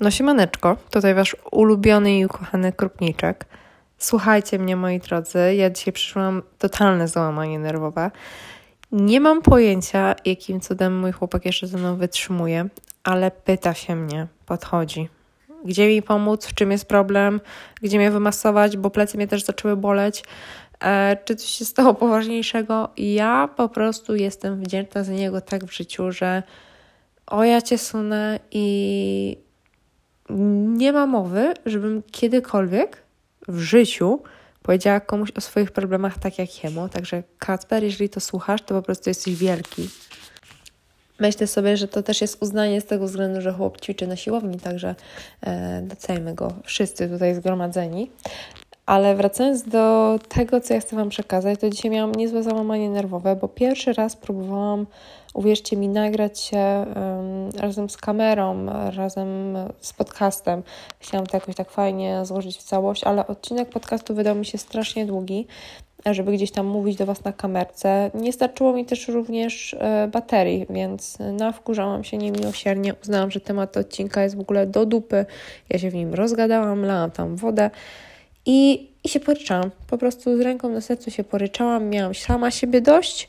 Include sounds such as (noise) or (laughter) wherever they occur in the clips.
No siemaneczko, tutaj wasz ulubiony i ukochany Krupniczek. Słuchajcie mnie, moi drodzy, ja dzisiaj przyszłam totalne załamanie nerwowe. Nie mam pojęcia, jakim cudem mój chłopak jeszcze ze mną wytrzymuje, ale pyta się mnie, podchodzi. Gdzie mi pomóc, w czym jest problem, gdzie mnie wymasować, bo plecy mnie też zaczęły boleć. E, czy coś się stało poważniejszego? Ja po prostu jestem wdzięczna za niego tak w życiu, że o ja cię sunę i nie ma mowy, żebym kiedykolwiek w życiu powiedziała komuś o swoich problemach tak jak jemu. Także Kacper, jeżeli to słuchasz, to po prostu jesteś wielki. Myślę sobie, że to też jest uznanie z tego względu, że chłop ćwiczy na siłowni, także e, docejmy go wszyscy tutaj zgromadzeni. Ale wracając do tego, co ja chcę Wam przekazać, to dzisiaj miałam niezłe załamanie nerwowe, bo pierwszy raz próbowałam, uwierzcie mi, nagrać się um, razem z kamerą, razem z podcastem. Chciałam to jakoś tak fajnie złożyć w całość, ale odcinek podcastu wydał mi się strasznie długi, żeby gdzieś tam mówić do Was na kamerce. Nie starczyło mi też również e, baterii, więc nawkurzałam się niemiłosiernie. Uznałam, że temat odcinka jest w ogóle do dupy. Ja się w nim rozgadałam, lałam tam wodę. I, I się poryczałam. Po prostu z ręką na sercu się poryczałam. Miałam sama siebie dość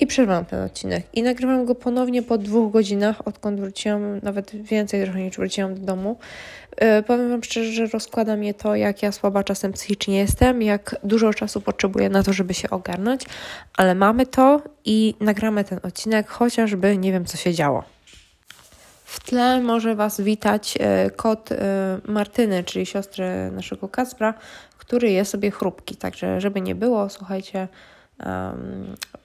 i przerwałam ten odcinek. I nagrywam go ponownie po dwóch godzinach, odkąd wróciłam, nawet więcej trochę niż wróciłam do domu. Yy, powiem Wam szczerze, że rozkłada mnie to, jak ja słaba czasem psychicznie jestem, jak dużo czasu potrzebuję na to, żeby się ogarnąć, ale mamy to i nagramy ten odcinek, chociażby nie wiem, co się działo. W tle może Was witać e, kot e, Martyny, czyli siostry naszego Kaspra, który je sobie chrupki. Także, żeby nie było, słuchajcie,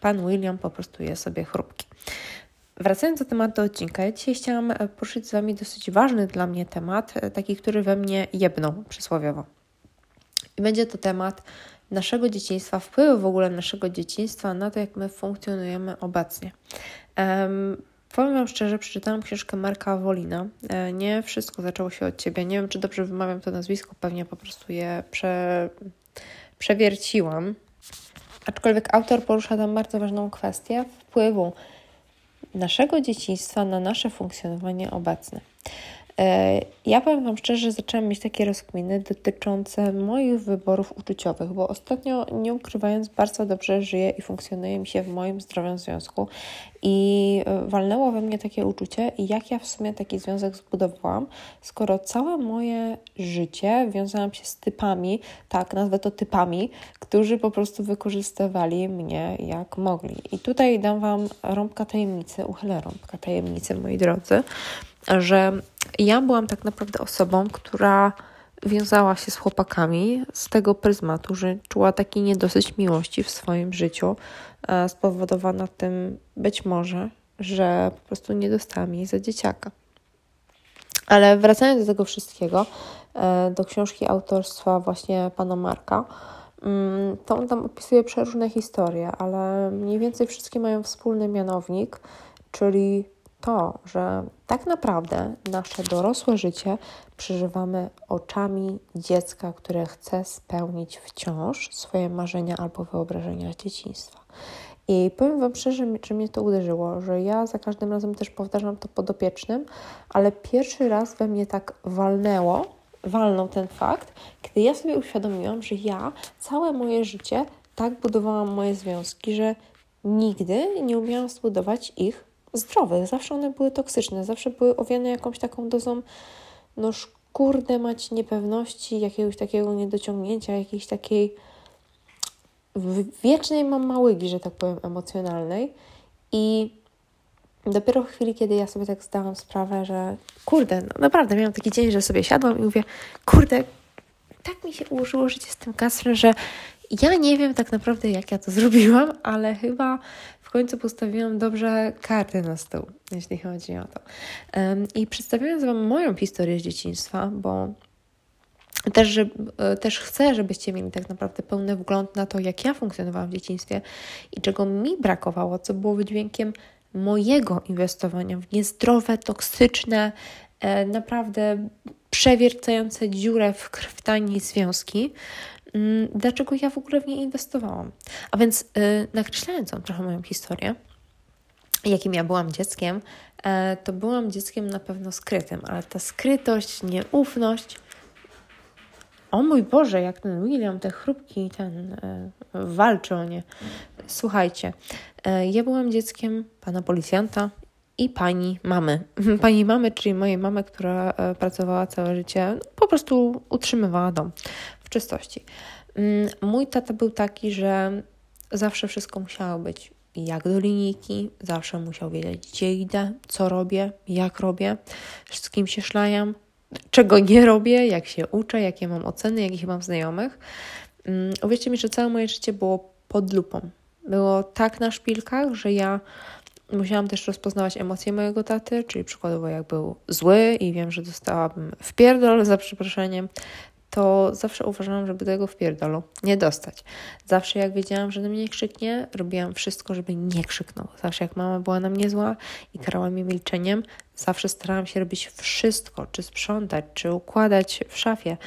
pan William po prostu je sobie chrupki. Wracając do tematu odcinka, ja dzisiaj chciałam e, poruszyć z Wami dosyć ważny dla mnie temat, taki, który we mnie jebnął przysłowiowo. I będzie to temat naszego dzieciństwa, wpływu w ogóle naszego dzieciństwa na to, jak my funkcjonujemy obecnie. Powiem Wam szczerze, przeczytałam książkę Marka Wolina. E, nie wszystko zaczęło się od Ciebie. Nie wiem, czy dobrze wymawiam to nazwisko, pewnie po prostu je prze, przewierciłam. Aczkolwiek autor porusza tam bardzo ważną kwestię wpływu naszego dzieciństwa na nasze funkcjonowanie obecne. E, ja powiem Wam szczerze, zaczęłam mieć takie rozkminy dotyczące moich wyborów uczuciowych, bo ostatnio, nie ukrywając, bardzo dobrze żyję i funkcjonuje mi się w moim zdrowym związku. I e, walnęło we mnie takie uczucie, jak ja w sumie taki związek zbudowałam, skoro całe moje życie wiązałam się z typami, tak, nazwę to typami, którzy po prostu wykorzystywali mnie jak mogli. I tutaj dam Wam rąbka tajemnicy, uchylę rąbka tajemnicy, moi drodzy, że ja byłam tak naprawdę osobą, która wiązała się z chłopakami z tego pryzmatu, że czuła taki niedosyć miłości w swoim życiu, e, spowodowana tym być może, że po prostu nie dostałam jej za dzieciaka. Ale wracając do tego wszystkiego, e, do książki autorstwa właśnie pana Marka, mm, to on tam opisuje przeróżne historie, ale mniej więcej wszystkie mają wspólny mianownik, czyli to, że tak naprawdę nasze dorosłe życie przeżywamy oczami dziecka, które chce spełnić wciąż swoje marzenia albo wyobrażenia z dzieciństwa. I powiem Wam szczerze, że mnie to uderzyło, że ja za każdym razem też powtarzam to podopiecznym, ale pierwszy raz we mnie tak walnęło, walnął ten fakt, kiedy ja sobie uświadomiłam, że ja całe moje życie tak budowałam moje związki, że nigdy nie umiałam zbudować ich zdrowych. Zawsze one były toksyczne, zawsze były owiane jakąś taką dozą, no kurde mać niepewności, jakiegoś takiego niedociągnięcia, jakiejś takiej wiecznej mam małygi, że tak powiem, emocjonalnej. I dopiero w chwili, kiedy ja sobie tak zdałam sprawę, że kurde, no naprawdę miałam taki dzień, że sobie siadłam i mówię, kurde, tak mi się ułożyło życie z tym Kasprem, że ja nie wiem tak naprawdę, jak ja to zrobiłam, ale chyba końcu postawiłam dobrze karty na stół, jeśli chodzi o to. I przedstawiając Wam moją historię z dzieciństwa, bo też, że, e, też chcę, żebyście mieli tak naprawdę pełny wgląd na to, jak ja funkcjonowałam w dzieciństwie i czego mi brakowało, co było wydźwiękiem mojego inwestowania w niezdrowe, toksyczne, e, naprawdę przewiercające dziurę w krwtani związki, dlaczego ja w ogóle w nie inwestowałam. A więc yy, nakreślając trochę moją historię, jakim ja byłam dzieckiem, e, to byłam dzieckiem na pewno skrytym, ale ta skrytość, nieufność. O mój Boże, jak ten William, te chrupki, ten e, walczy o nie. Słuchajcie, e, ja byłam dzieckiem pana policjanta i pani mamy. (laughs) Pani mamy, czyli mojej mamy, która pracowała całe życie, po prostu utrzymywała dom w czystości. Mm, mój tata był taki, że zawsze wszystko musiało być jak do linijki, zawsze musiał wiedzieć, gdzie idę, co robię, jak robię, z kim się szlajam, czego nie robię, jak się uczę, jakie mam oceny, jakich mam znajomych. Um, uwierzcie mi, że całe moje życie było pod lupą. Było tak na szpilkach, że ja musiałam też rozpoznawać emocje mojego taty, czyli przykładowo jak był zły i wiem, że dostałabym w pierdol za przeproszeniem, to zawsze uważałam, żeby tego wpierdolu nie dostać. Zawsze jak wiedziałam, że na mnie krzyknie, robiłam wszystko, żeby nie krzyknął. Zawsze jak mama była na mnie zła i karała mnie milczeniem, zawsze starałam się robić wszystko, czy sprzątać, czy układać w szafie,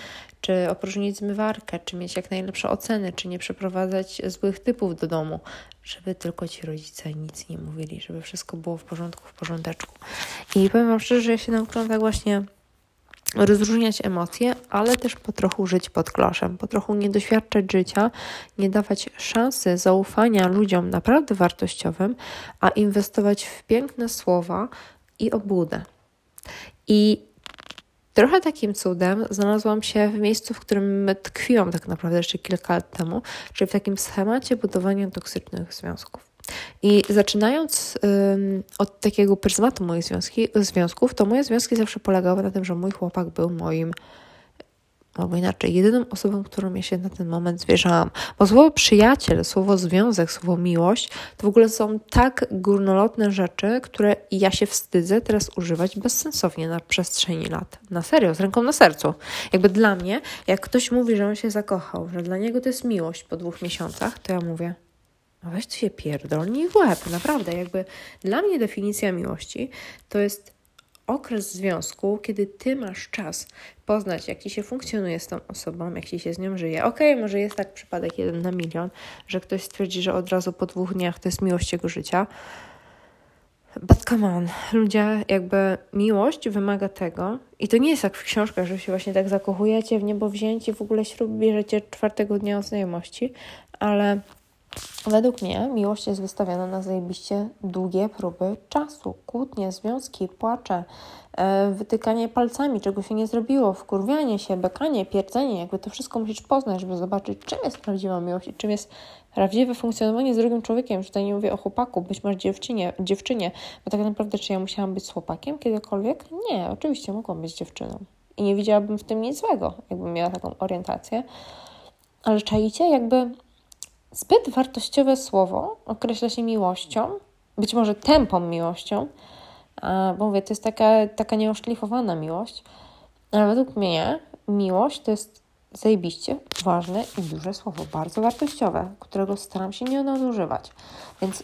czy opróżnić zmywarkę, czy mieć jak najlepsze oceny, czy nie przeprowadzać złych typów do domu, żeby tylko ci rodzice nic nie mówili, żeby wszystko było w porządku, w porządeczku. I powiem Wam szczerze, że ja się nauczyłam tak właśnie rozróżniać emocje, ale też po trochu żyć pod kloszem, po trochu nie doświadczać życia, nie dawać szansy zaufania ludziom naprawdę wartościowym, a inwestować w piękne słowa i obłudę. I trochę takim cudem znalazłam się w miejscu, w którym tkwiłam tak naprawdę jeszcze kilka lat temu, czyli w takim schemacie budowania toksycznych związków. I zaczynając ym, od takiego pryzmatu moich związki, związków, to moje związki zawsze polegały na tym, że mój chłopak był moim albo inaczej, jedyną osobą, którą ja się na ten moment zwierzałam. Bo słowo przyjaciel, słowo związek, słowo miłość to w ogóle są tak górnolotne rzeczy, które ja się wstydzę teraz używać bezsensownie na przestrzeni lat. Na serio, z ręką na sercu. Jakby dla mnie, jak ktoś mówi, że on się zakochał, że dla niego to jest miłość po dwóch miesiącach, to ja mówię, weź się pierdolnij w łeb, naprawdę. Jakby dla mnie definicja miłości to jest okres związku, kiedy ty masz czas poznać, jak ci się funkcjonuje z tą osobą, jak ci się z nią żyje. Okej, okay, może jest tak przypadek jeden na milion, że ktoś stwierdzi, że od razu po dwóch dniach to jest miłość jego życia. But come on, ludzie, jakby miłość wymaga tego, i to nie jest jak w książkach, że się właśnie tak zakochujecie w niebo wzięci, w ogóle ślub bierzecie czwartego dnia o znajomości, ale Według mnie miłość jest wystawiana na zajebiście długie próby czasu. Kłótnie, związki, płacze, e, wytykanie palcami, czego się nie zrobiło, wkurwianie się, bekanie, pierdzenie. Jakby to wszystko musisz poznać, żeby zobaczyć, czym jest prawdziwa miłość i czym jest prawdziwe funkcjonowanie z drugim człowiekiem. Tutaj nie mówię o chłopaku, być może dziewczynie, dziewczynie, bo tak naprawdę czy ja musiałam być z chłopakiem kiedykolwiek? Nie, oczywiście mogłam być dziewczyną. I nie widziałabym w tym nic złego, jakbym miała taką orientację. Ale czajcie, jakby Zbyt wartościowe słowo określa się miłością, być może tępą miłością, bo mówię, to jest taka, taka nieoszlifowana miłość, ale według mnie miłość to jest zajebiście ważne i duże słowo, bardzo wartościowe, którego staram się nie nadużywać. Więc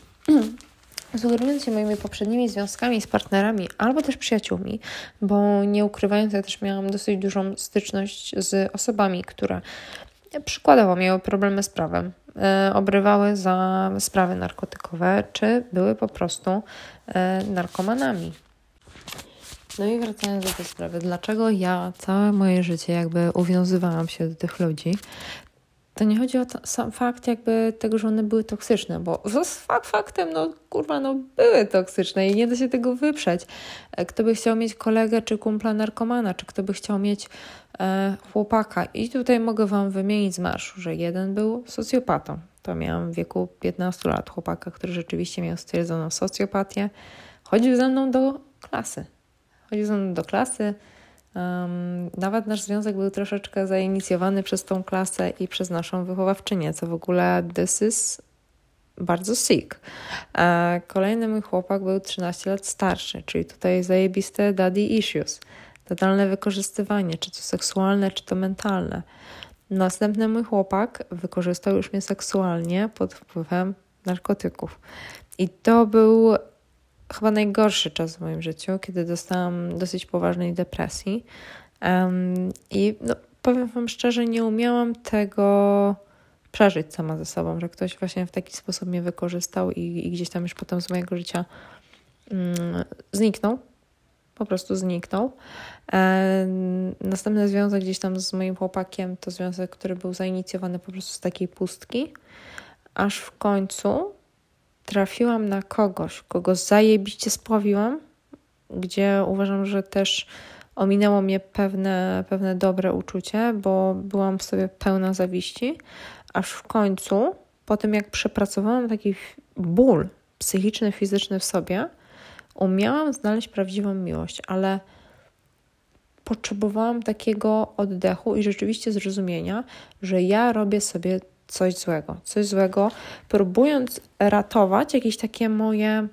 (clears throat) sugerując się moimi poprzednimi związkami z partnerami albo też przyjaciółmi, bo nie ukrywając, ja też miałam dosyć dużą styczność z osobami, które przykładowo miały problemy z prawem, e, obrywały za sprawy narkotykowe, czy były po prostu e, narkomanami. No i wracając do tej sprawy, dlaczego ja całe moje życie jakby uwiązywałam się do tych ludzi, to nie chodzi o to, sam fakt jakby tego, że one były toksyczne, bo (laughs) z fakt faktem, no kurwa, no były toksyczne i nie da się tego wyprzeć. E, kto by chciał mieć kolegę czy kumpla narkomana, czy kto by chciał mieć e, chłopaka. I tutaj mogę Wam wymienić z marszu, że jeden był socjopatą. To miałam w wieku 15 lat chłopaka, który rzeczywiście miał stwierdzoną socjopatię. Chodził ze mną do klasy. Chodził ze mną do klasy, Um, nawet nasz związek był troszeczkę zainicjowany przez tą klasę i przez naszą wychowawczynię, co w ogóle this is bardzo sick. A kolejny mój chłopak był 13 lat starszy, czyli tutaj zajebiste daddy issues. Totalne wykorzystywanie, czy to seksualne, czy to mentalne. Następny mój chłopak wykorzystał już mnie seksualnie pod wpływem narkotyków. I to był chyba najgorszy czas w moim życiu, kiedy dostałam dosyć poważnej depresji. Um, I no, powiem Wam szczerze, nie umiałam tego przeżyć sama ze sobą, że ktoś właśnie w taki sposób mnie wykorzystał i, i gdzieś tam już potem z mojego życia mm, zniknął. Po prostu zniknął. E, następny związek gdzieś tam z moim chłopakiem to związek, który był zainicjowany po prostu z takiej pustki, aż w końcu trafiłam na kogoś, kogo zajebiście spławiłam, gdzie uważam, że też ominęło mnie pewne, pewne dobre uczucie, bo byłam w sobie pełna zawiści, aż w końcu, po tym jak przepracowałam taki ból psychiczny, fizyczny w sobie, umiałam znaleźć prawdziwą miłość, ale potrzebowałam takiego oddechu i rzeczywiście zrozumienia, że ja robię sobie coś złego, coś złego, próbując ratować jakieś takie moje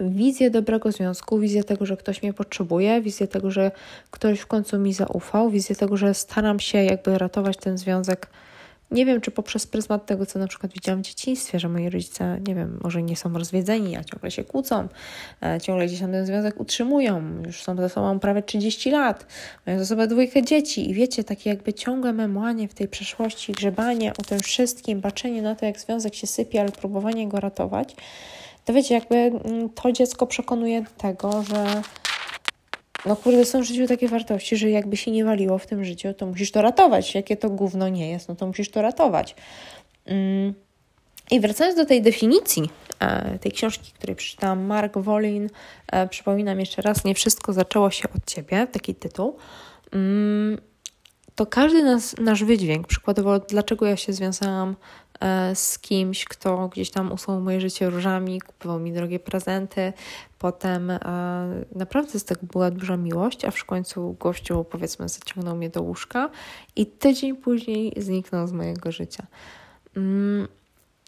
wizję dobrego związku, wizję tego, że ktoś mnie potrzebuje, wizję tego, że ktoś w końcu mi zaufał, wizję tego, że staram się jakby ratować ten związek. Nie wiem, czy poprzez pryzmat tego, co na przykład widziałam w dzieciństwie, że moi rodzice, nie wiem, może nie są rozwiedzeni, a ciągle się kłócą, e, ciągle gdzieś tam ten związek utrzymują, już są ze sobą prawie 30 lat, mają ze sobą dwójkę dzieci i wiecie, takie jakby ciągłe memłanie w tej przeszłości, grzebanie o tym wszystkim, baczenie na to, jak związek się sypie, ale próbowanie go ratować to wiecie, jakby mm, to dziecko przekonuje do tego, że no kurde, są w życiu takie wartości, że jakby się nie waliło w tym życiu, to musisz to ratować. Jakie to gówno nie jest, no to musisz to ratować. Mm. I wracając do tej definicji e, tej książki, której przeczytałam, Mark Wolin, e, przypominam jeszcze raz, nie wszystko zaczęło się od ciebie, taki tytuł. Mm, to każdy nas, nasz wydźwięk, przykładowo, dlaczego ja się związałam z kimś, kto gdzieś tam usunął moje życie różami, kupował mi drogie prezenty. Potem e, naprawdę z tego była duża miłość, a w końcu gościu powiedzmy zaciągnął mnie do łóżka i tydzień później zniknął z mojego życia. Mm,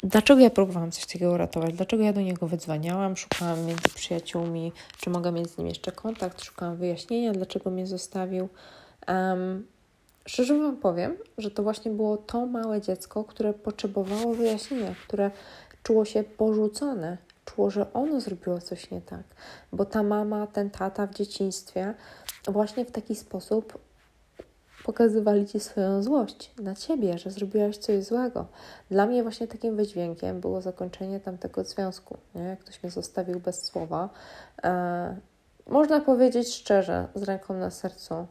dlaczego ja próbowałam coś takiego uratować? Dlaczego ja do niego wydzwaniałam? Szukałam między przyjaciółmi, czy mogę mieć z nim jeszcze kontakt, szukałam wyjaśnienia, dlaczego mnie zostawił. Um, Szczerze Wam powiem, że to właśnie było to małe dziecko, które potrzebowało wyjaśnienia, które czuło się porzucone, czuło, że ono zrobiło coś nie tak, bo ta mama, ten tata w dzieciństwie właśnie w taki sposób pokazywali Ci swoją złość na Ciebie, że zrobiłaś coś złego. Dla mnie właśnie takim wydźwiękiem było zakończenie tamtego związku. Nie? Ktoś mnie zostawił bez słowa. E, można powiedzieć szczerze, z ręką na sercu,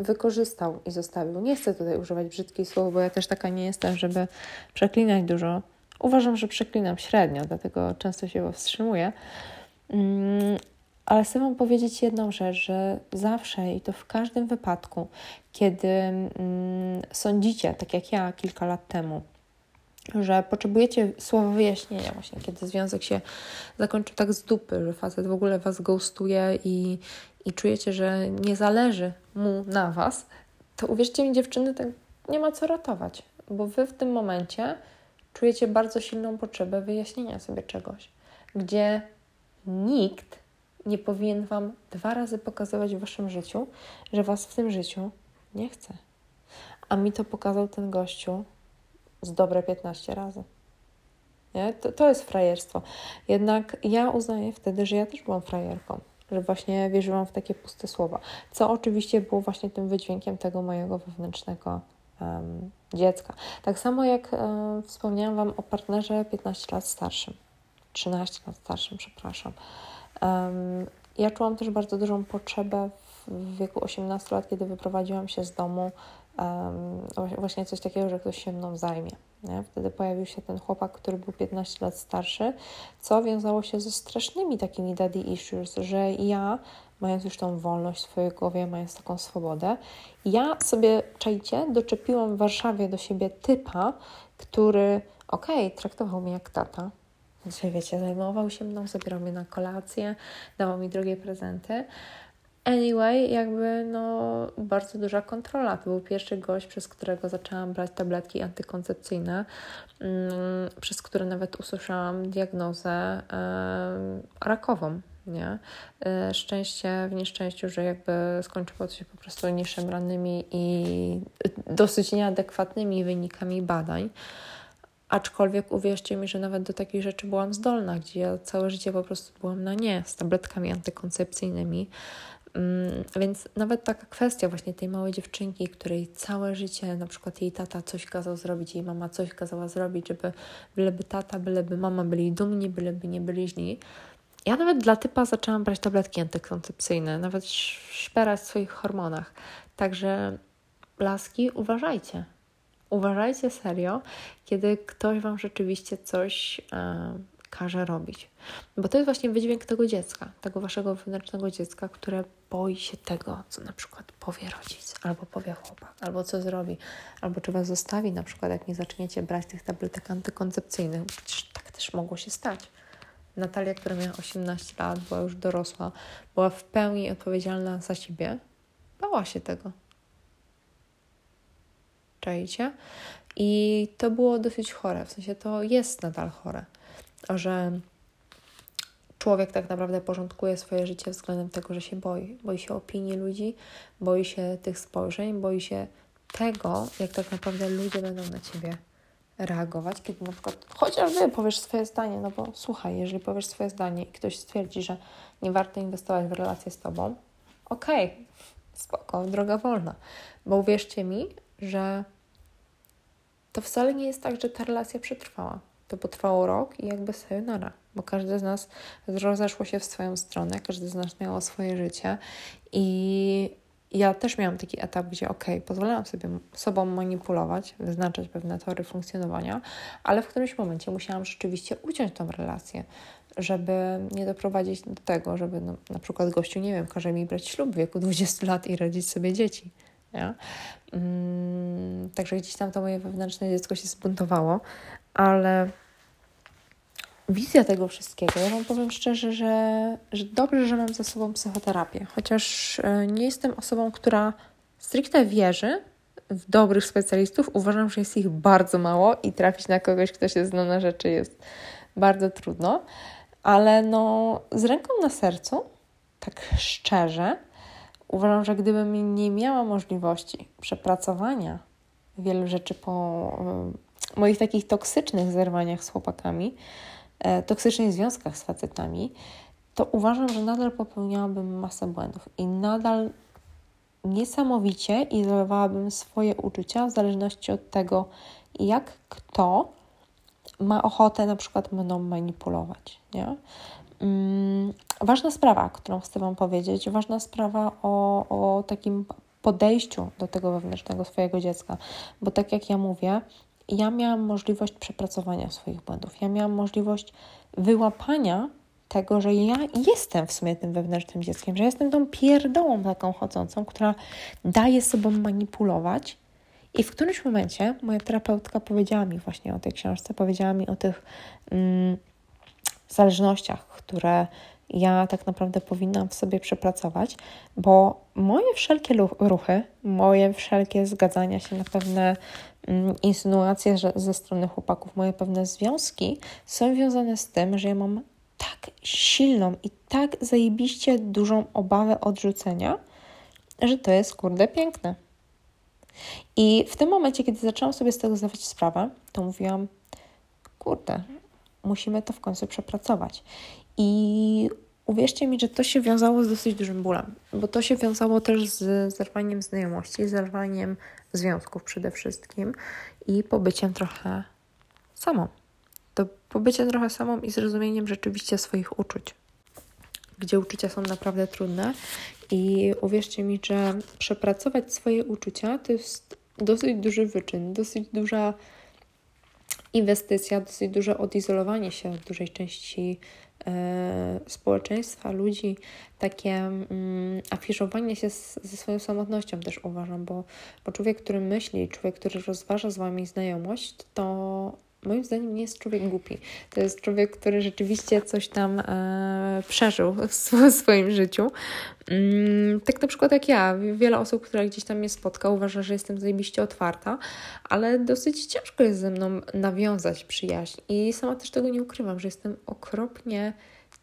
wykorzystał i zostawił. Nie chcę tutaj używać brzydkich słów, bo ja też taka nie jestem, żeby przeklinać dużo. Uważam, że przeklinam średnio, dlatego często się powstrzymuję. Mm, ale chcę Wam powiedzieć jedną rzecz, że zawsze i to w każdym wypadku, kiedy mm, sądzicie, tak jak ja kilka lat temu, że potrzebujecie słowa wyjaśnienia właśnie, kiedy związek się zakończy tak z dupy, że facet w ogóle Was ghostuje i, i czujecie, że nie zależy mu na Was, to uwierzcie mi dziewczyny, tak nie ma co ratować, bo Wy w tym momencie czujecie bardzo silną potrzebę wyjaśnienia sobie czegoś, gdzie nikt nie powinien Wam dwa razy pokazywać w Waszym życiu, że Was w tym życiu nie chce. A mi to pokazał ten gościu z dobre 15 razy. Nie? To, to jest frajerstwo. Jednak ja uznaję wtedy, że ja też byłam frajerką, że właśnie wierzyłam w takie puste słowa, co oczywiście było właśnie tym wydźwiękiem tego mojego wewnętrznego um, dziecka. Tak samo jak um, wspomniałam Wam o partnerze 15 lat starszym, 13 lat starszym, przepraszam. Um, ja czułam też bardzo dużą potrzebę w wieku 18 lat, kiedy wyprowadziłam się z domu, właśnie coś takiego, że ktoś się mną zajmie. Nie? Wtedy pojawił się ten chłopak, który był 15 lat starszy, co wiązało się ze strasznymi takimi daddy issues, że ja, mając już tą wolność w swojej głowie, mając taką swobodę, ja sobie, czajcie, doczepiłam w Warszawie do siebie typa, który, okej, okay, traktował mnie jak tata, Dzisiaj, wiecie, zajmował się mną, zabierał mnie na kolację, dawał mi drogie prezenty, Anyway, jakby no bardzo duża kontrola. To był pierwszy gość, przez którego zaczęłam brać tabletki antykoncepcyjne, mm, przez które nawet usłyszałam diagnozę rakową. Nie? E, szczęście w nieszczęściu, że jakby skończyło to się po prostu nieszemranymi i dosyć nieadekwatnymi wynikami badań. Aczkolwiek uwierzcie mi, że nawet do takich rzeczy byłam zdolna, gdzie ja całe życie po prostu byłam na nie z tabletkami antykoncepcyjnymi. Mm, więc nawet taka kwestia właśnie tej małej dziewczynki, której całe życie na przykład jej tata coś kazał zrobić, jej mama coś kazała zrobić, żeby byleby tata, byleby mama byli dumni, byleby nie byli źli. Ja nawet dla typa zaczęłam brać tabletki antykoncepcyjne, nawet szperać w swoich hormonach. Także laski, uważajcie. Uważajcie serio, kiedy ktoś Wam rzeczywiście coś e, każe robić. Bo to jest właśnie wydźwięk tego dziecka, tego Waszego wewnętrznego dziecka, które boi się tego, co na przykład powie rodzic, albo powie chłopak, albo co zrobi, albo czy Was zostawi na przykład, jak nie zaczniecie brać tych tabletek antykoncepcyjnych. Przecież tak też mogło się stać. Natalia, która miała 18 lat, była już dorosła, była w pełni odpowiedzialna za siebie, bała się tego. Czajcie? I to było dosyć chore, w sensie to jest nadal chore, że człowiek tak naprawdę porządkuje swoje życie względem tego, że się boi. Boi się opinii ludzi, boi się tych spojrzeń, boi się tego, jak tak naprawdę ludzie będą na ciebie reagować, kiedy na przykład chociażby powiesz swoje zdanie, no bo słuchaj, jeżeli powiesz swoje zdanie i ktoś stwierdzi, że nie warto inwestować w relacje z tobą, okej, okay, spoko, droga wolna. Bo uwierzcie mi, że to wcale nie jest tak, że ta relacja przetrwała. To potrwało rok i jakby sayonara, bo każdy z nas rozeszło się w swoją stronę, każdy z nas miało swoje życie i ja też miałam taki etap, gdzie ok, pozwalałam sobie sobą manipulować, wyznaczać pewne tory funkcjonowania, ale w którymś momencie musiałam rzeczywiście uciąć tą relację, żeby nie doprowadzić do tego, żeby no, na przykład gościu, nie wiem, każe mi brać ślub w wieku 20 lat i rodzić sobie dzieci. Nie? Mm, także gdzieś tam to moje wewnętrzne dziecko się zbuntowało, ale wizja tego wszystkiego, ja Wam powiem szczerze, że, że dobrze, że mam za sobą psychoterapię, chociaż e, nie jestem osobą, która stricte wierzy w dobrych specjalistów. Uważam, że jest ich bardzo mało i trafić na kogoś, kto się zna na rzeczy jest bardzo trudno, ale no z ręką na sercu, tak szczerze, uważam, że gdybym nie miała możliwości przepracowania wielu rzeczy po moich takich toksycznych zerwaniach z chłopakami, E, toksycznych związkach z facetami, to uważam, że nadal popełniałabym masę błędów i nadal niesamowicie izolowałabym swoje uczucia w zależności od tego, jak kto ma ochotę na przykład mną manipulować. Nie? Hmm, ważna sprawa, którą chcę Wam powiedzieć, ważna sprawa o, o takim podejściu do tego wewnętrznego swojego dziecka, bo tak jak ja mówię, ja miałam możliwość przepracowania swoich błędów. Ja miałam możliwość wyłapania tego, że ja jestem w sumie tym wewnętrznym dzieckiem, że jestem tą pierdołą taką chodzącą, która daje sobą manipulować. I w którymś momencie moja terapeutka powiedziała mi właśnie o tej książce, powiedziała mi o tych mm, zależnościach, które ja tak naprawdę powinnam w sobie przepracować, bo moje wszelkie ruchy, moje wszelkie zgadzania się na pewne mm, insynuacje ze strony chłopaków, moje pewne związki są związane z tym, że ja mam tak silną i tak zajebiście dużą obawę odrzucenia, że to jest kurde piękne. I w tym momencie, kiedy zaczęłam sobie z tego zdawać sprawę, to mówiłam, kurde, musimy to w końcu przepracować. I uwierzcie mi, że to się wiązało z dosyć dużym bólem, bo to się wiązało też z zerwaniem znajomości, zerwaniem związków przede wszystkim i pobyciem trochę samą. To pobycie trochę samą i zrozumieniem rzeczywiście swoich uczuć, gdzie uczucia są naprawdę trudne. I uwierzcie mi, że przepracować swoje uczucia to jest dosyć duży wyczyn, dosyć duża inwestycja, dosyć duże odizolowanie się od dużej części społeczeństwa, ludzi, takie mm, afiszowanie się z, ze swoją samotnością też uważam, bo, bo człowiek, który myśli, człowiek, który rozważa z Wami znajomość, to moim zdaniem nie jest człowiek głupi. To jest człowiek, który rzeczywiście coś tam e, przeżył w, swoim życiu. Mm, tak na przykład jak ja. Wiele osób, które gdzieś tam mnie spotka, uważa, że jestem zajebiście otwarta, ale dosyć ciężko jest ze mną nawiązać przyjaźń. I sama też tego nie ukrywam, że jestem okropnie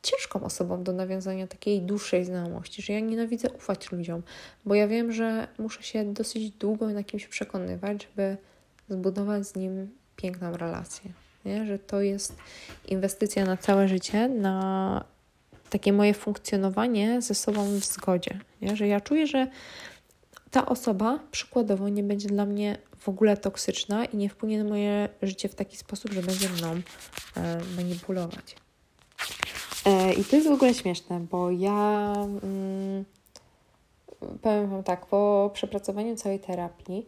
ciężką osobą do nawiązania takiej dłuższej znajomości, że ja nienawidzę ufać ludziom, bo ja wiem, że muszę się dosyć długo na kimś przekonywać, żeby zbudować z nim piękną relację. Nie? Że to jest inwestycja na całe życie, na takie moje funkcjonowanie ze sobą w zgodzie. Nie? Że ja czuję, że ta osoba przykładowo nie będzie dla mnie w ogóle toksyczna i nie wpłynie na moje życie w taki sposób, że będzie mną e, manipulować. E, I to jest w ogóle śmieszne, bo ja mm, powiem Wam tak, po przepracowaniu całej terapii,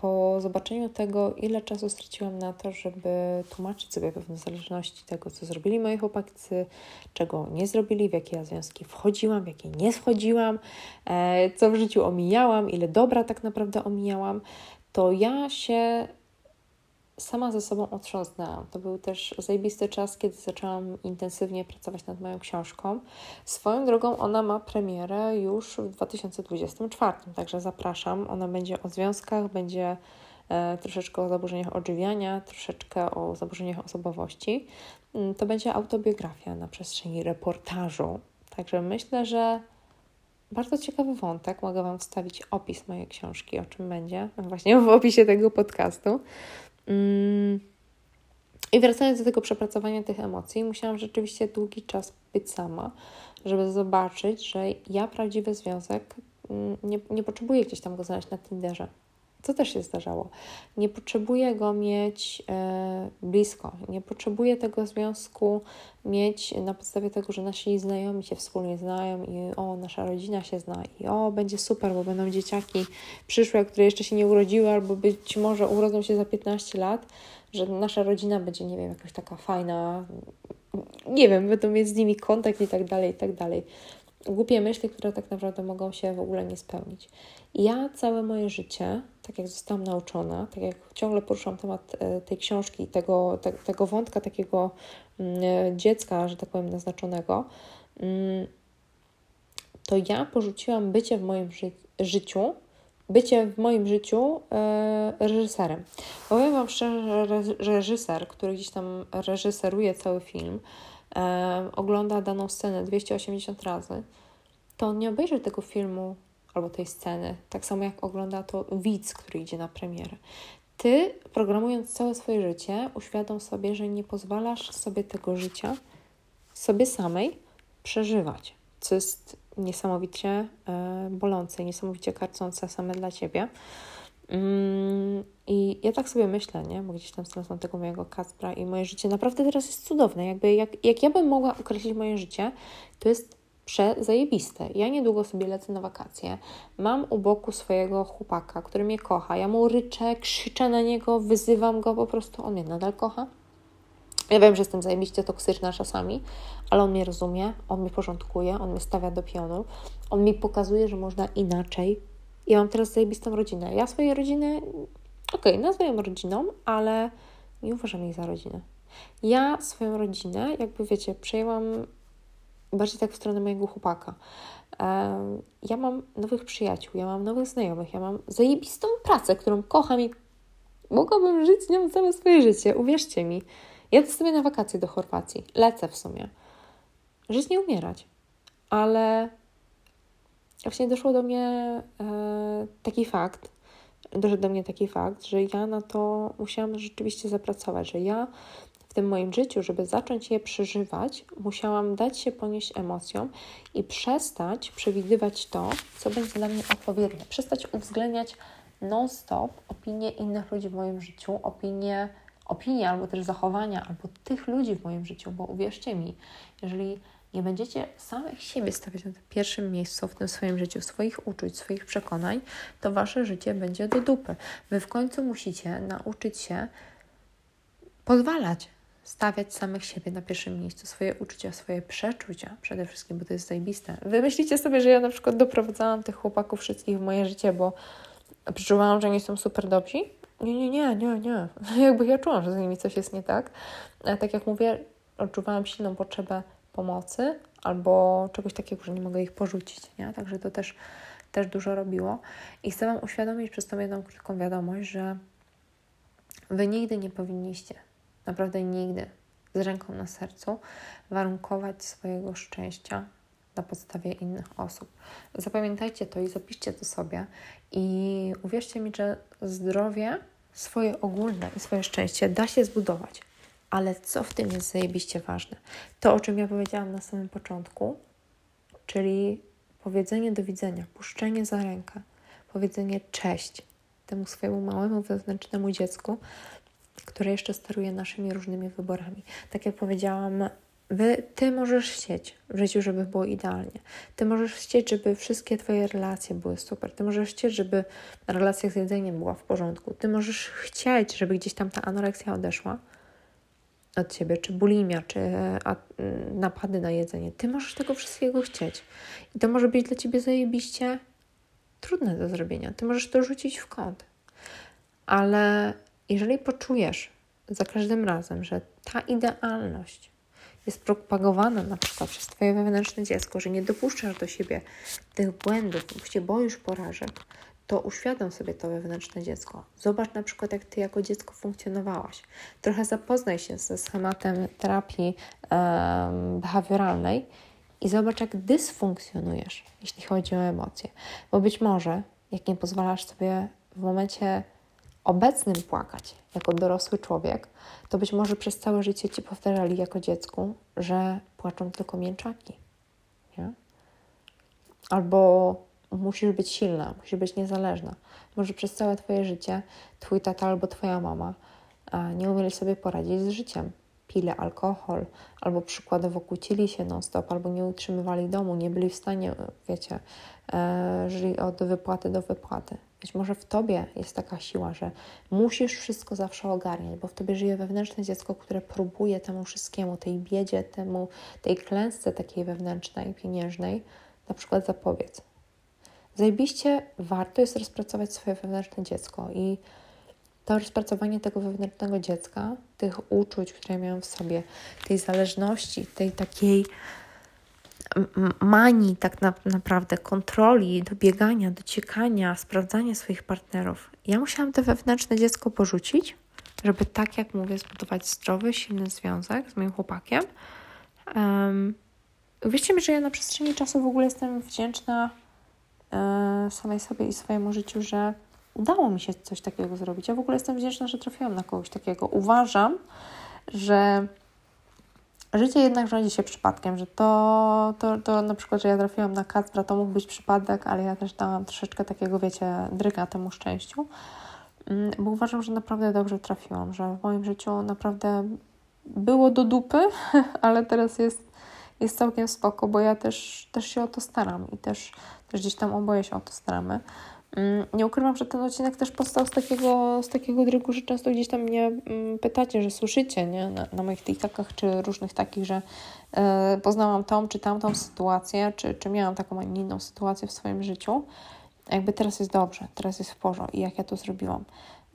po zobaczeniu tego, ile czasu straciłam na to, żeby tłumaczyć sobie pewne zależności tego, co zrobili moi chłopacy, czego nie zrobili, w jakie ja związki wchodziłam, w jakie nie wchodziłam, e, co w życiu omijałam, ile dobra tak naprawdę omijałam, to ja się sama ze sobą otrząsnęłam. To był też zajebisty czas, kiedy zaczęłam intensywnie pracować nad moją książką. Swoją drogą ona ma premierę już w 2024, także zapraszam. Ona będzie o związkach, będzie e, troszeczkę o zaburzeniach odżywiania, troszeczkę o zaburzeniach osobowości. Mm, to będzie autobiografia na przestrzeni reportażu. Także myślę, że bardzo ciekawy wątek. Mogę Wam wstawić opis mojej książki, o czym będzie, właśnie w opisie tego podcastu. Mm. I wracając do tego przepracowania tych emocji, musiałam rzeczywiście długi czas być sama, żeby zobaczyć, że ja prawdziwy związek mm, nie, nie potrzebuję gdzieś tam go znaleźć na Tinderze co też się zdarzało. Nie potrzebuję go mieć e, blisko, nie potrzebuję tego związku mieć na podstawie tego, że nasi znajomi się wspólnie znają i o, nasza rodzina się zna i o, będzie super, bo będą dzieciaki przyszłe, które jeszcze się nie urodziły albo być może urodzą się za 15 lat, że nasza rodzina będzie, nie wiem, jakaś taka fajna, nie wiem, będą mieć z nimi kontakt i tak dalej, i tak dalej głupie myśli, które tak naprawdę mogą się w ogóle nie spełnić. Ja całe moje życie, tak jak zostałam nauczona, tak jak ciągle poruszam temat e, tej książki, tego, te, tego wątka takiego mm, e, dziecka, że tak powiem, naznaczonego, mm, to ja porzuciłam bycie w moim ży życiu, bycie w moim życiu e, reżyserem. Powiem Wam szczerze, że reżyser, który gdzieś tam reżyseruje cały film, e, ogląda daną scenę 280 razy, to on nie obejrzy tego filmu albo tej sceny, tak samo jak ogląda to widz, który idzie na premierę. Ty, programując całe swoje życie, uświadom sobie, że nie pozwalasz sobie tego życia sobie samej przeżywać, co jest niesamowicie e, bolące, niesamowicie karcące same dla ciebie. Mm, I ja tak sobie myślę, nie? Bo gdzieś tam znalazłam tego mojego Kacpra i moje życie naprawdę teraz jest cudowne. Jakby jak, jak ja bym mogła określić moje życie, to jest przezajebiste. Ja niedługo sobie lecę na wakacje. Mam u boku swojego chłopaka, który mnie kocha. Ja mu ryczę, krzyczę na niego, wyzywam go, po prostu on mnie nadal kocha. Ja wiem, że jestem zajebiście toksyczna czasami, ale on mnie rozumie, on mnie porządkuje, on mnie stawia do pionu, on mi pokazuje, że można inaczej. Ja mam teraz zajebistą rodzinę. Ja swojej rodziny, okej, okay, nazwę ją rodziną, ale nie uważam jej za rodzinę. Ja swoją rodzinę, jakby wiecie, przejęłam bardziej tak w stronę mojego chłopaka. Ja mam nowych przyjaciół, ja mam nowych znajomych, ja mam zajebistą pracę, którą kocham i mogłabym żyć nią całe swoje życie. Uwierzcie mi. Jadę sobie na wakacje do Chorwacji. Lecę w sumie. Żyć nie umierać. Ale właśnie doszło do mnie e, taki fakt, doszedł do mnie taki fakt, że ja na to musiałam rzeczywiście zapracować, że ja w tym moim życiu, żeby zacząć je przeżywać, musiałam dać się ponieść emocjom i przestać przewidywać to, co będzie dla mnie odpowiednie. Przestać uwzględniać non-stop opinie innych ludzi w moim życiu, opinie, opinie albo też zachowania, albo tych ludzi w moim życiu, bo uwierzcie mi, jeżeli nie będziecie samych siebie stawiać na pierwszym miejscu w tym swoim życiu, swoich uczuć, swoich przekonań, to wasze życie będzie do dupy. Wy w końcu musicie nauczyć się pozwalać stawiać samych siebie na pierwszym miejscu, swoje uczucia, swoje przeczucia przede wszystkim, bo to jest zajebiste. Wymyślicie sobie, że ja na przykład doprowadzałam tych chłopaków wszystkich w moje życie, bo przeczuwałam, że nie są super dobrzy? Nie, nie, nie, nie, nie. (laughs) Jakby ja czułam, że z nimi coś jest nie tak. A tak jak mówię, odczuwałam silną potrzebę pomocy albo czegoś takiego, że nie mogę ich porzucić, nie? Także to też, też dużo robiło. I chcę Wam uświadomić przez tą jedną krótką wiadomość, że Wy nigdy nie powinniście naprawdę nigdy z ręką na sercu warunkować swojego szczęścia na podstawie innych osób. Zapamiętajcie to i zapiszcie to sobie i uwierzcie mi, że zdrowie swoje ogólne i swoje szczęście da się zbudować. Ale co w tym jest zajebiście ważne? To, o czym ja powiedziałam na samym początku, czyli powiedzenie do widzenia, puszczenie za rękę, powiedzenie cześć temu swojemu małemu wewnętrznemu dziecku, które jeszcze steruje naszymi różnymi wyborami. Tak jak powiedziałam, wy, ty możesz chcieć w życiu, żeby było idealnie. Ty możesz chcieć, żeby wszystkie Twoje relacje były super. Ty możesz chcieć, żeby relacja z jedzeniem była w porządku. Ty możesz chcieć, żeby gdzieś tam ta anoreksja odeszła od ciebie, czy bulimia, czy napady na jedzenie. Ty możesz tego wszystkiego chcieć. I to może być dla ciebie zajebiście trudne do zrobienia. Ty możesz to rzucić w kąt. Ale jeżeli poczujesz za każdym razem, że ta idealność jest propagowana na przykład przez Twoje wewnętrzne dziecko, że nie dopuszczasz do siebie tych błędów, bo się boisz porażek, to uświadom sobie to wewnętrzne dziecko. Zobacz na przykład, jak Ty jako dziecko funkcjonowałaś. Trochę zapoznaj się ze schematem terapii um, behawioralnej i zobacz, jak dysfunkcjonujesz, jeśli chodzi o emocje. Bo być może, jak nie pozwalasz sobie w momencie obecnym płakać jako dorosły człowiek, to być może przez całe życie ci powtarzali jako dziecku, że płaczą tylko mięczaki. Nie? Albo musisz być silna, musisz być niezależna. Może przez całe Twoje życie Twój tata albo Twoja mama nie umieli sobie poradzić z życiem. Pili alkohol, albo przykładowo kłócili się non-stop, albo nie utrzymywali domu, nie byli w stanie, wiecie, e, żyli od wypłaty do wypłaty. Być może w tobie jest taka siła, że musisz wszystko zawsze ogarniać, bo w tobie żyje wewnętrzne dziecko, które próbuje temu wszystkiemu, tej biedzie, temu, tej klęsce takiej wewnętrznej, pieniężnej, na przykład zapobiec. Zajebiście warto jest rozpracować swoje wewnętrzne dziecko i to rozpracowanie tego wewnętrznego dziecka, tych uczuć, które miałam w sobie, tej zależności, tej takiej manii tak na, naprawdę, kontroli, dobiegania, dociekania, sprawdzania swoich partnerów. Ja musiałam to wewnętrzne dziecko porzucić, żeby tak jak mówię, zbudować zdrowy, silny związek z moim chłopakiem. Um, mi, że ja na przestrzeni czasu w ogóle jestem wdzięczna samej sobie i swojemu życiu, że udało mi się coś takiego zrobić. Ja w ogóle jestem wdzięczna, że trafiłam na kogoś takiego. Uważam, że życie jednak rządzi się przypadkiem, że to, to, to na przykład, że ja trafiłam na Kacpra, to mógł być przypadek, ale ja też dałam troszeczkę takiego, wiecie, dryga temu szczęściu, mm, bo uważam, że naprawdę dobrze trafiłam, że w moim życiu naprawdę było do dupy, (laughs) ale teraz jest, jest całkiem spoko, bo ja też, też się o to staram i też, też gdzieś tam oboje się o to staramy. Mm, nie ukrywam, że ten odcinek też powstał z takiego, z takiego drygu, że często gdzieś tam mnie mm, pytacie, że słyszycie nie? Na, na moich TikTokach czy różnych takich, że e, poznałam tą czy tamtą sytuację, czy, czy miałam taką, a nie inną sytuację w swoim życiu. Jakby teraz jest dobrze, teraz jest w porządku i jak ja to zrobiłam.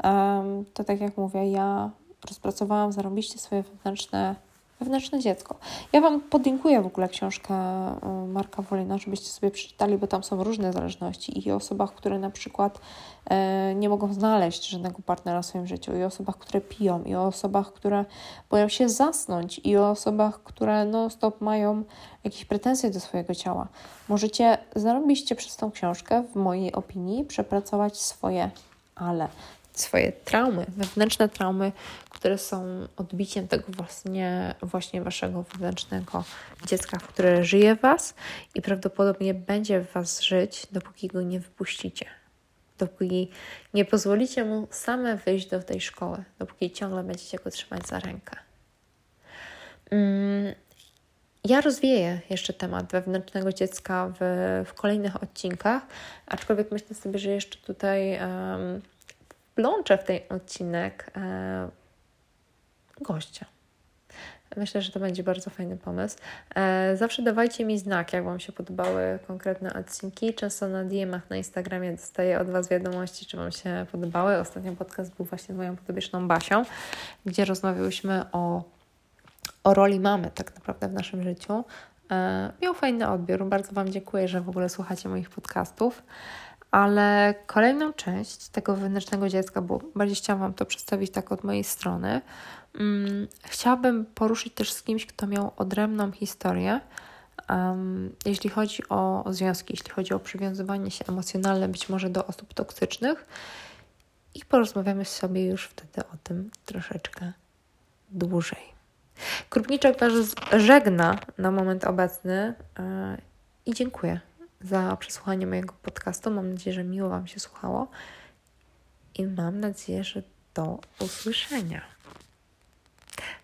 Um, to tak jak mówię, ja rozpracowałam zarobiście swoje wewnętrzne Wewnętrzne dziecko. Ja Wam podlinkuję w ogóle książkę y, Marka Wolina, żebyście sobie przeczytali, bo tam są różne zależności i o osobach, które na przykład e, nie mogą znaleźć żadnego partnera w swoim życiu, i o osobach, które piją, i o osobach, które boją się zasnąć, i o osobach, które non-stop mają jakieś pretensje do swojego ciała. Możecie, zarobiście przez tą książkę, w mojej opinii, przepracować swoje ale swoje traumy, wewnętrzne traumy, które są odbiciem tego właśnie, właśnie waszego wewnętrznego dziecka, które żyje w was i prawdopodobnie będzie w was żyć, dopóki go nie wypuścicie. Dopóki nie pozwolicie mu same wyjść do tej szkoły, dopóki ciągle będziecie go trzymać za rękę. Mm, ja rozwieję jeszcze temat wewnętrznego dziecka w, w kolejnych odcinkach, aczkolwiek myślę sobie, że jeszcze tutaj um, wplączę w ten odcinek e, gościa. Myślę, że to będzie bardzo fajny pomysł. E, zawsze dawajcie mi znak, jak Wam się podobały konkretne odcinki. Często na DM-ach na Instagramie dostaję od Was wiadomości, czy Wam się podobały. Ostatnio podcast był właśnie z moją podobieczną Basią, gdzie rozmawiałyśmy o, o roli mamy tak naprawdę w naszym życiu. E, miał fajny odbiór. Bardzo Wam dziękuję, że w ogóle słuchacie moich podcastów. Ale kolejną część tego wewnętrznego dziecka, bo bardziej chciałam Wam to przedstawić tak od mojej strony, um, chciałabym poruszyć też z kimś, kto miał odrębną historię, um, jeśli chodzi o, o związki, jeśli chodzi o przywiązywanie się emocjonalne być może do osób toksycznych i porozmawiamy sobie już wtedy o tym troszeczkę dłużej. Krupniczek Was żegna na moment obecny yy, i dziękuję za przesłuchanie mojego podcastu. Mam nadzieję, że miło Wam się słuchało i mam nadzieję, że do usłyszenia.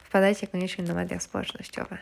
Wpadajcie koniecznie na media społecznościowe.